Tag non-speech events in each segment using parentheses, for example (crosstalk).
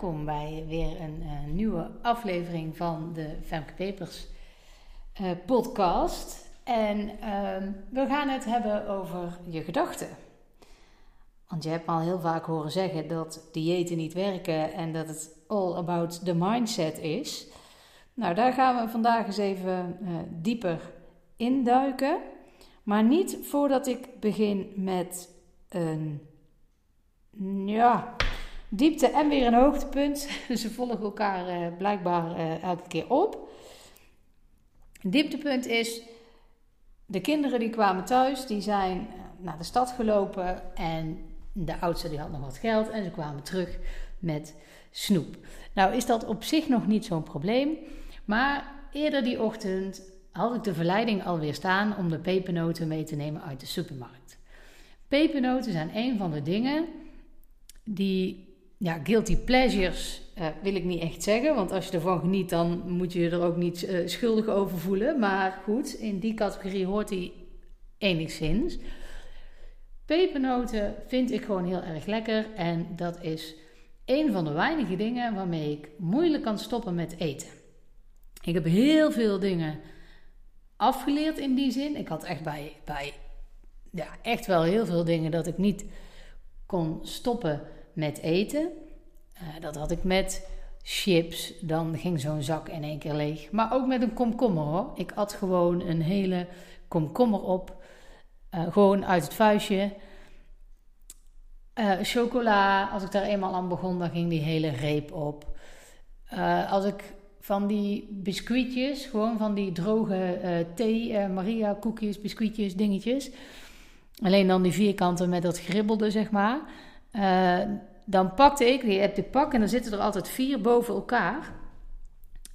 Welkom bij weer een uh, nieuwe aflevering van de Femke Papers uh, podcast. En uh, we gaan het hebben over je gedachten. Want je hebt al heel vaak horen zeggen dat diëten niet werken en dat het all about the mindset is. Nou, daar gaan we vandaag eens even uh, dieper induiken. Maar niet voordat ik begin met een. Ja, diepte en weer een hoogtepunt. (laughs) Ze volgen elkaar uh, blijkbaar uh, elke keer op. Dieptepunt is, de kinderen die kwamen thuis, die zijn uh, naar de stad gelopen en de oudste die had nog wat geld en ze kwamen terug met snoep. Nou is dat op zich nog niet zo'n probleem, maar eerder die ochtend had ik de verleiding alweer staan om de pepernoten mee te nemen uit de supermarkt. Pepernoten zijn een van de dingen die ja, guilty pleasures uh, wil ik niet echt zeggen. Want als je ervan geniet, dan moet je je er ook niet uh, schuldig over voelen. Maar goed, in die categorie hoort hij enigszins. Pepernoten vind ik gewoon heel erg lekker. En dat is een van de weinige dingen waarmee ik moeilijk kan stoppen met eten. Ik heb heel veel dingen afgeleerd in die zin. Ik had echt bij, bij ja, echt wel heel veel dingen dat ik niet kon stoppen met eten. Uh, dat had ik met chips, dan ging zo'n zak in één keer leeg. Maar ook met een komkommer hoor. Ik at gewoon een hele komkommer op. Uh, gewoon uit het vuistje. Uh, chocola, als ik daar eenmaal aan begon, dan ging die hele reep op. als ik van die biscuitjes, gewoon van die droge thee, Maria koekjes, biscuitjes, dingetjes. Alleen dan die vierkanten met dat gribbelde, zeg maar. Uh, dan pakte ik, die heb ik pak en dan zitten er altijd vier boven elkaar.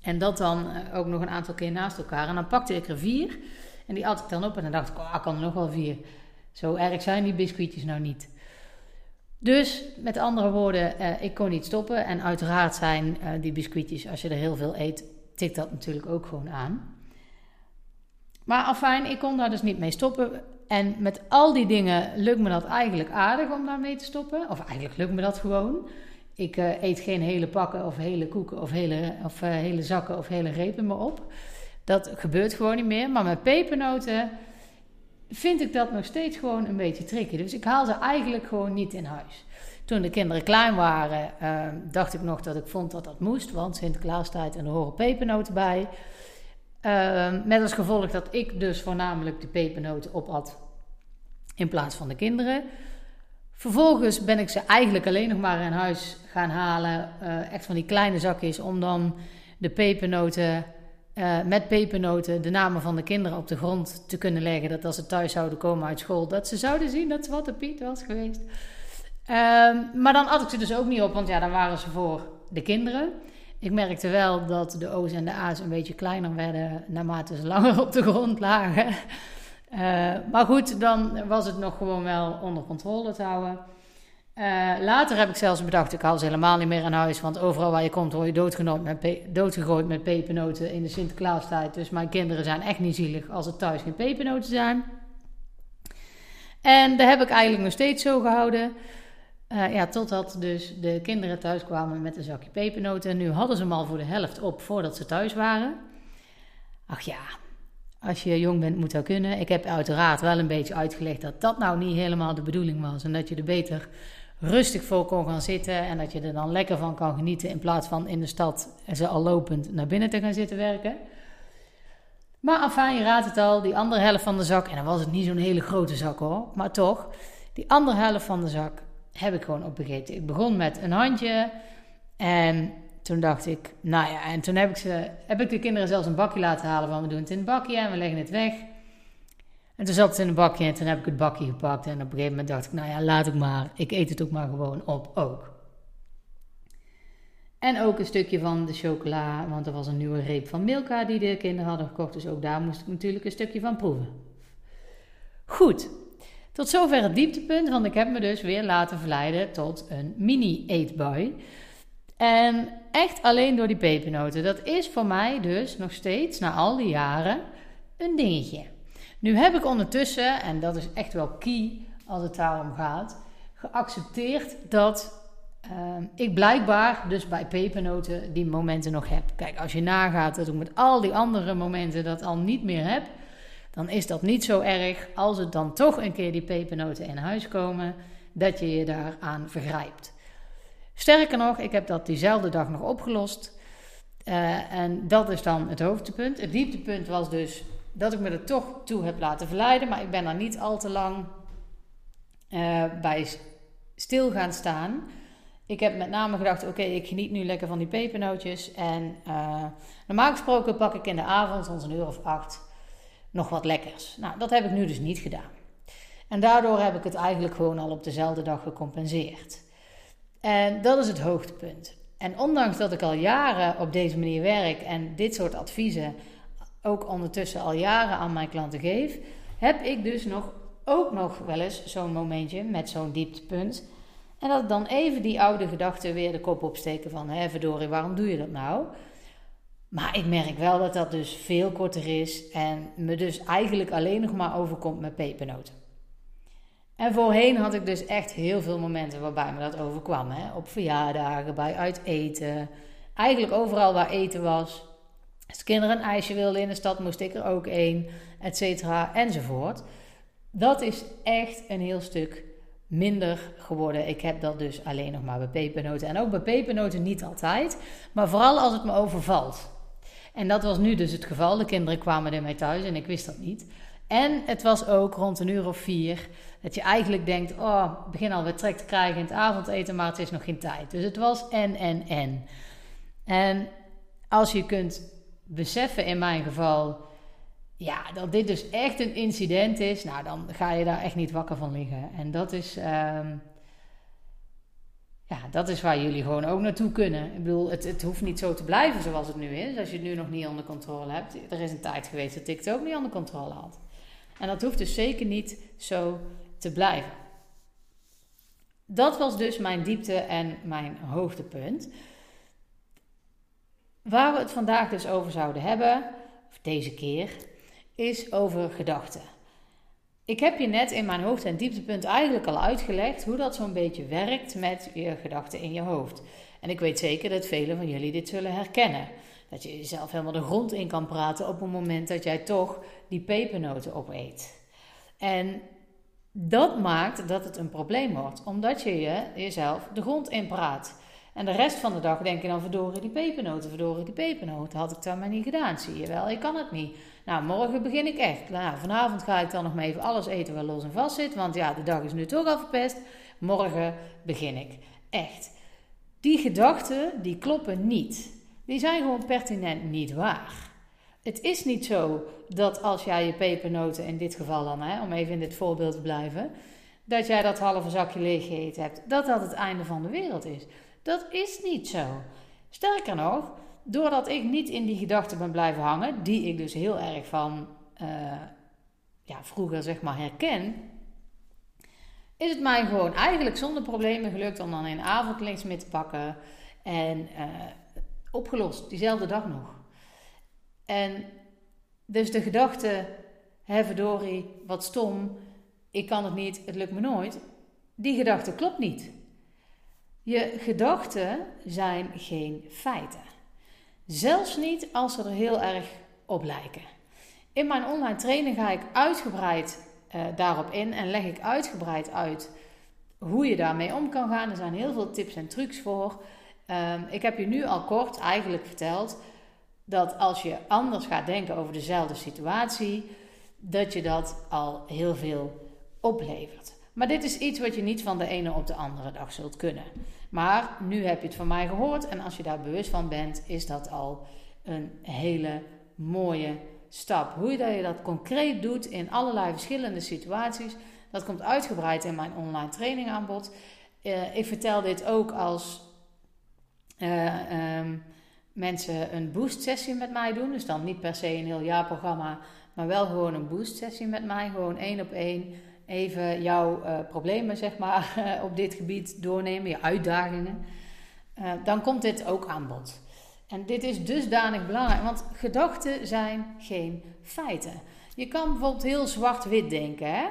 En dat dan uh, ook nog een aantal keer naast elkaar. En dan pakte ik er vier en die at ik dan op en dan dacht ik, oh, kan er nog wel vier. Zo erg zijn die biscuitjes nou niet. Dus met andere woorden, uh, ik kon niet stoppen. En uiteraard zijn die biscuitjes, als je er heel veel eet, tikt dat natuurlijk ook gewoon aan. Maar afijn, ik kon daar dus niet mee stoppen. En met al die dingen lukt me dat eigenlijk aardig om daarmee te stoppen. Of eigenlijk lukt me dat gewoon. Ik uh, eet geen hele pakken of hele koeken of hele, of, uh, hele zakken of hele repen meer op. Dat gebeurt gewoon niet meer. Maar met pepernoten vind ik dat nog steeds gewoon een beetje tricky. Dus ik haal ze eigenlijk gewoon niet in huis. Toen de kinderen klein waren, uh, dacht ik nog dat ik vond dat dat moest. Want Sinterklaastijd en er horen pepernoten bij. Uh, met als gevolg dat ik dus voornamelijk de pepernoten opat in plaats van de kinderen. Vervolgens ben ik ze eigenlijk alleen nog maar in huis gaan halen. Uh, echt van die kleine zakjes om dan de pepernoten, uh, met pepernoten, de namen van de kinderen op de grond te kunnen leggen. Dat als ze thuis zouden komen uit school, dat ze zouden zien dat Zwarte Piet was geweest. Uh, maar dan at ik ze dus ook niet op, want ja, dan waren ze voor de kinderen. Ik merkte wel dat de O's en de A's een beetje kleiner werden naarmate ze langer op de grond lagen. Uh, maar goed, dan was het nog gewoon wel onder controle te houden. Uh, later heb ik zelfs bedacht, ik haal ze helemaal niet meer aan huis. Want overal waar je komt word je doodgegooid met, doodgegooid met pepernoten in de Sinterklaastijd. Dus mijn kinderen zijn echt niet zielig als er thuis geen pepernoten zijn. En dat heb ik eigenlijk nog steeds zo gehouden. Ja, totdat dus de kinderen thuis kwamen met een zakje pepernoten. En nu hadden ze hem al voor de helft op voordat ze thuis waren. Ach ja, als je jong bent moet dat kunnen. Ik heb uiteraard wel een beetje uitgelegd dat dat nou niet helemaal de bedoeling was. En dat je er beter rustig voor kon gaan zitten. En dat je er dan lekker van kan genieten. In plaats van in de stad ze al lopend naar binnen te gaan zitten werken. Maar afijn, je raadt het al. Die andere helft van de zak. En dan was het niet zo'n hele grote zak hoor. Maar toch, die andere helft van de zak heb ik gewoon opgegeten. Ik begon met een handje. En toen dacht ik, nou ja, en toen heb ik, ze, heb ik de kinderen zelfs een bakje laten halen van we doen het in het bakje en we leggen het weg. En toen zat het in een bakje en toen heb ik het bakje gepakt. En op een gegeven moment dacht ik, nou ja, laat ik maar. Ik eet het ook maar gewoon op ook. En ook een stukje van de chocola, want er was een nieuwe reep van Milka die de kinderen hadden gekocht. Dus ook daar moest ik natuurlijk een stukje van proeven. Goed, tot zover het dieptepunt, want ik heb me dus weer laten verleiden tot een mini-eetbui. En echt alleen door die pepernoten. Dat is voor mij dus nog steeds, na al die jaren, een dingetje. Nu heb ik ondertussen, en dat is echt wel key als het daarom gaat, geaccepteerd dat uh, ik blijkbaar dus bij pepernoten die momenten nog heb. Kijk, als je nagaat dat ik met al die andere momenten dat al niet meer heb, dan is dat niet zo erg als het dan toch een keer die pepernoten in huis komen, dat je je daaraan vergrijpt. Sterker nog, ik heb dat diezelfde dag nog opgelost. Uh, en dat is dan het hoogtepunt. Het dieptepunt was dus dat ik me er toch toe heb laten verleiden, maar ik ben er niet al te lang uh, bij stil gaan staan. Ik heb met name gedacht: oké, ik geniet nu lekker van die pepernootjes. En uh, normaal gesproken pak ik in de avond, rond een uur of acht, nog wat lekkers. Nou, dat heb ik nu dus niet gedaan. En daardoor heb ik het eigenlijk gewoon al op dezelfde dag gecompenseerd. En dat is het hoogtepunt. En ondanks dat ik al jaren op deze manier werk en dit soort adviezen ook ondertussen al jaren aan mijn klanten geef, heb ik dus nog, ook nog wel eens zo'n momentje met zo'n dieptepunt. En dat dan even die oude gedachten weer de kop opsteken van, hé verdorie, waarom doe je dat nou? Maar ik merk wel dat dat dus veel korter is en me dus eigenlijk alleen nog maar overkomt met pepernoten. En voorheen had ik dus echt heel veel momenten waarbij me dat overkwam. Hè? Op verjaardagen, bij uit eten. Eigenlijk overal waar eten was. Als de kinderen een ijsje wilden in de stad, moest ik er ook één, et cetera, enzovoort. Dat is echt een heel stuk minder geworden. Ik heb dat dus alleen nog maar bij pepernoten. En ook bij pepernoten niet altijd, maar vooral als het me overvalt. En dat was nu dus het geval. De kinderen kwamen er mee thuis en ik wist dat niet. En het was ook rond een uur of vier dat je eigenlijk denkt: oh, ik begin alweer trek te krijgen in het avondeten, maar het is nog geen tijd. Dus het was en, en, en. En als je kunt beseffen, in mijn geval, ja, dat dit dus echt een incident is, nou dan ga je daar echt niet wakker van liggen. En dat is. Um, ja, dat is waar jullie gewoon ook naartoe kunnen. Ik bedoel, het, het hoeft niet zo te blijven zoals het nu is. Als je het nu nog niet onder controle hebt. Er is een tijd geweest dat ik het ook niet onder controle had. En dat hoeft dus zeker niet zo te blijven. Dat was dus mijn diepte en mijn hoogtepunt. Waar we het vandaag dus over zouden hebben, of deze keer, is over gedachten. Ik heb je net in mijn hoogte- en dieptepunt eigenlijk al uitgelegd hoe dat zo'n beetje werkt met je gedachten in je hoofd. En ik weet zeker dat velen van jullie dit zullen herkennen. Dat je jezelf helemaal de grond in kan praten op het moment dat jij toch die pepernoten opeet. En dat maakt dat het een probleem wordt, omdat je, je jezelf de grond in praat. En de rest van de dag denk je dan, verdorie die pepernoten, verdorie die pepernoten. Had ik dat maar niet gedaan, zie je wel, ik kan het niet. Nou, morgen begin ik echt. Nou, vanavond ga ik dan nog maar even alles eten wat los en vast zit, want ja, de dag is nu toch al verpest. Morgen begin ik. Echt. Die gedachten, die kloppen niet. Die zijn gewoon pertinent niet waar. Het is niet zo dat als jij je pepernoten, in dit geval dan, hè, om even in dit voorbeeld te blijven, dat jij dat halve zakje leeg gegeten hebt, dat dat het einde van de wereld is. Dat is niet zo. Sterker nog, doordat ik niet in die gedachten ben blijven hangen, die ik dus heel erg van uh, ja, vroeger zeg maar herken, is het mij gewoon eigenlijk zonder problemen gelukt om dan een avond links mee te pakken en uh, opgelost, diezelfde dag nog. En dus de gedachte, hè verdorie, wat stom, ik kan het niet, het lukt me nooit, die gedachte klopt niet. Je gedachten zijn geen feiten. Zelfs niet als ze er heel erg op lijken. In mijn online training ga ik uitgebreid uh, daarop in en leg ik uitgebreid uit hoe je daarmee om kan gaan. Er zijn heel veel tips en trucs voor. Um, ik heb je nu al kort eigenlijk verteld dat als je anders gaat denken over dezelfde situatie, dat je dat al heel veel oplevert. Maar dit is iets wat je niet van de ene op de andere dag zult kunnen. Maar nu heb je het van mij gehoord en als je daar bewust van bent, is dat al een hele mooie stap. Hoe je dat concreet doet in allerlei verschillende situaties, dat komt uitgebreid in mijn online training aanbod. Uh, ik vertel dit ook als uh, um, mensen een boost sessie met mij doen. Dus dan niet per se een heel jaarprogramma, maar wel gewoon een boost sessie met mij. Gewoon één op één even jouw uh, problemen zeg maar, (laughs) op dit gebied doornemen, je uitdagingen. Uh, dan komt dit ook aan bod. En dit is dusdanig belangrijk, want gedachten zijn geen feiten. Je kan bijvoorbeeld heel zwart-wit denken. Hè?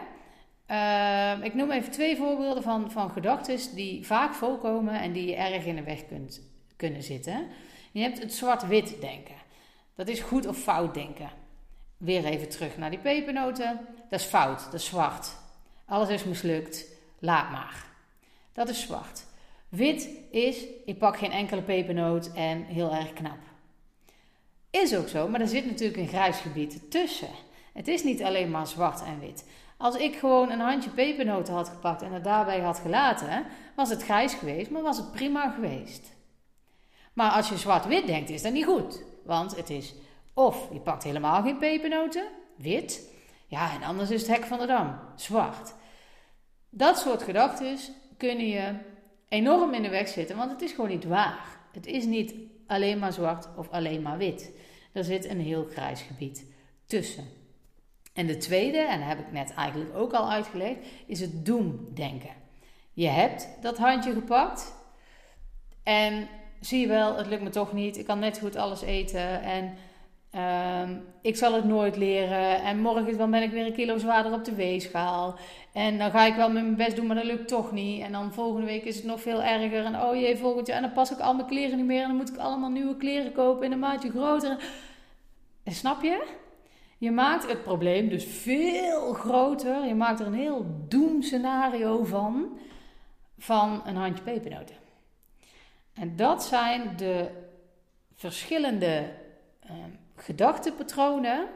Ehm, ik noem even twee voorbeelden van, van gedachten die vaak voorkomen en die je erg in de weg kunt, kunnen zitten. Je hebt het zwart-wit denken. Dat is goed of fout denken. Weer even terug naar die pepernoten. Dat is fout, dat is zwart. Alles is mislukt, laat maar. Dat is zwart. Wit is, ik pak geen enkele pepernoot en heel erg knap. Is ook zo, maar er zit natuurlijk een grijs gebied tussen. Het is niet alleen maar zwart en wit. Als ik gewoon een handje pepernoten had gepakt en het daarbij had gelaten, was het grijs geweest, maar was het prima geweest. Maar als je zwart-wit denkt, is dat niet goed. Want het is of je pakt helemaal geen pepernoten, wit. Ja, en anders is het hek van de dam, zwart. Dat soort gedachten kunnen je enorm in de weg zitten, want het is gewoon niet waar. Het is niet alleen maar zwart of alleen maar wit. Er zit een heel grijs gebied tussen. En de tweede, en dat heb ik net eigenlijk ook al uitgelegd, is het doemdenken. Je hebt dat handje gepakt en zie je wel, het lukt me toch niet. Ik kan net goed alles eten en ehm, ik zal het nooit leren. En morgen dan ben ik weer een kilo zwaarder op de weegschaal. En dan ga ik wel mijn best doen, maar dat lukt toch niet. En dan volgende week is het nog veel erger. En oh jee, volgend jaar. En dan pas ik al mijn kleren niet meer. En dan moet ik allemaal nieuwe kleren kopen in een maatje groter. En snap je? Je maakt het probleem dus veel groter. Je maakt er een heel doemscenario van. Van een handje pepernoten. En dat zijn de verschillende uh, gedachtepatronen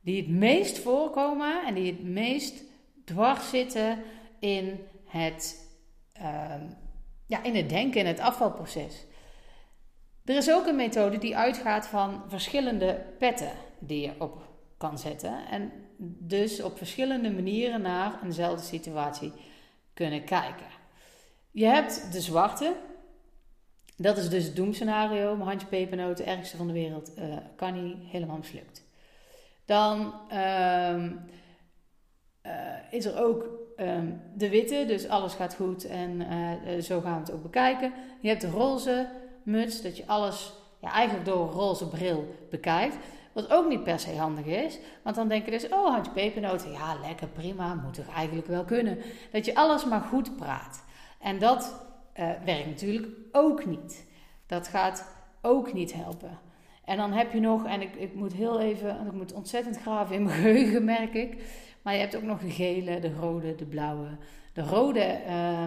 die het meest voorkomen en die het meest dwars zitten in het, uh, ja, in het denken, in het afvalproces. Er is ook een methode die uitgaat van verschillende petten die je op kan zetten. En dus op verschillende manieren naar eenzelfde situatie kunnen kijken. Je hebt de zwarte, dat is dus het doemscenario. Mijn handje pepernoten, ergste van de wereld, uh, kan niet, helemaal mislukt. Dan uh, uh, is er ook um, de witte, dus alles gaat goed en uh, zo gaan we het ook bekijken. Je hebt de roze muts, dat je alles ja, eigenlijk door een roze bril bekijkt. Wat ook niet per se handig is, want dan denk je dus, oh handje pepernoten, ja lekker, prima, moet toch eigenlijk wel kunnen. Dat je alles maar goed praat. En dat uh, werkt natuurlijk ook niet. Dat gaat ook niet helpen. En dan heb je nog, en ik, ik moet heel even, ik moet ontzettend graven in mijn (laughs) geheugen, merk ik. Maar je hebt ook nog de gele, de rode, de blauwe. De rode, uh,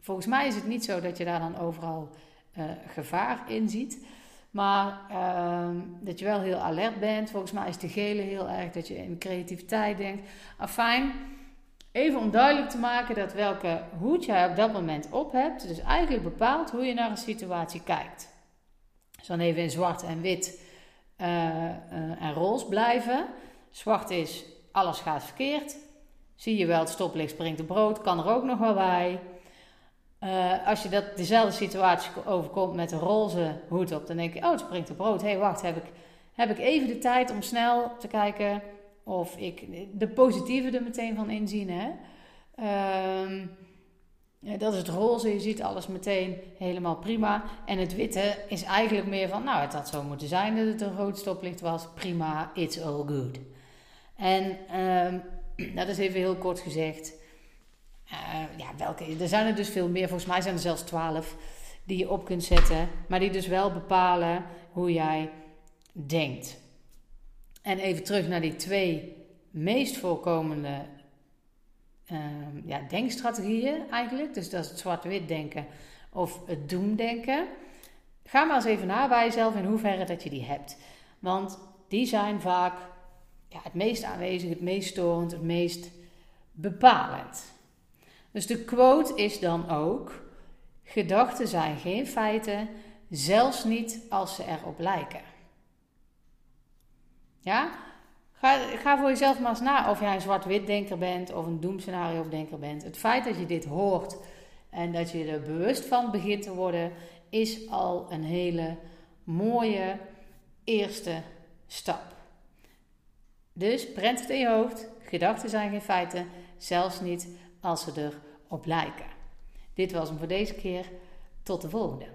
volgens mij is het niet zo dat je daar dan overal uh, gevaar in ziet. Maar uh, dat je wel heel alert bent. Volgens mij is de gele heel erg dat je in creativiteit denkt. Afijn, even om duidelijk te maken dat welke hoed jij op dat moment op hebt, dus eigenlijk bepaalt hoe je naar een situatie kijkt. Dus dan even in zwart en wit uh, uh, en roze blijven. Zwart is alles gaat verkeerd. Zie je wel, het stoplicht springt de brood, kan er ook nog wel bij. Uh, als je dat, dezelfde situatie overkomt met een roze hoed op, dan denk je, oh, het springt de brood. Hé, hey, wacht, heb ik, heb ik even de tijd om snel te kijken of ik de positieve er meteen van inzien. Hè? Uh, dat is het roze, je ziet alles meteen helemaal prima. En het witte is eigenlijk meer van, nou, het had zo moeten zijn dat het een rood stoplicht was. Prima, it's all good. En um, (clears throat) dat is even heel kort gezegd. Uh, ja, welke, er zijn er dus veel meer. Volgens mij zijn er zelfs twaalf die je op kunt zetten. Maar die dus wel bepalen hoe jij denkt. En even terug naar die twee meest voorkomende uh, ja, denkstrategieën eigenlijk. Dus dat is het zwart-wit denken of het doemdenken. Ga maar eens even na bij jezelf in hoeverre dat je die hebt. Want die zijn vaak ja, het meest aanwezig, het meest storend, het meest bepalend. Dus de quote is dan ook: Gedachten zijn geen feiten, zelfs niet als ze erop lijken. Ja? Ga, ga voor jezelf maar eens na of jij een zwart-wit denker bent of een doemscenario denker bent. Het feit dat je dit hoort en dat je er bewust van begint te worden, is al een hele mooie eerste stap. Dus prent het in je hoofd. Gedachten zijn geen feiten, zelfs niet als ze erop lijken. Dit was hem voor deze keer. Tot de volgende.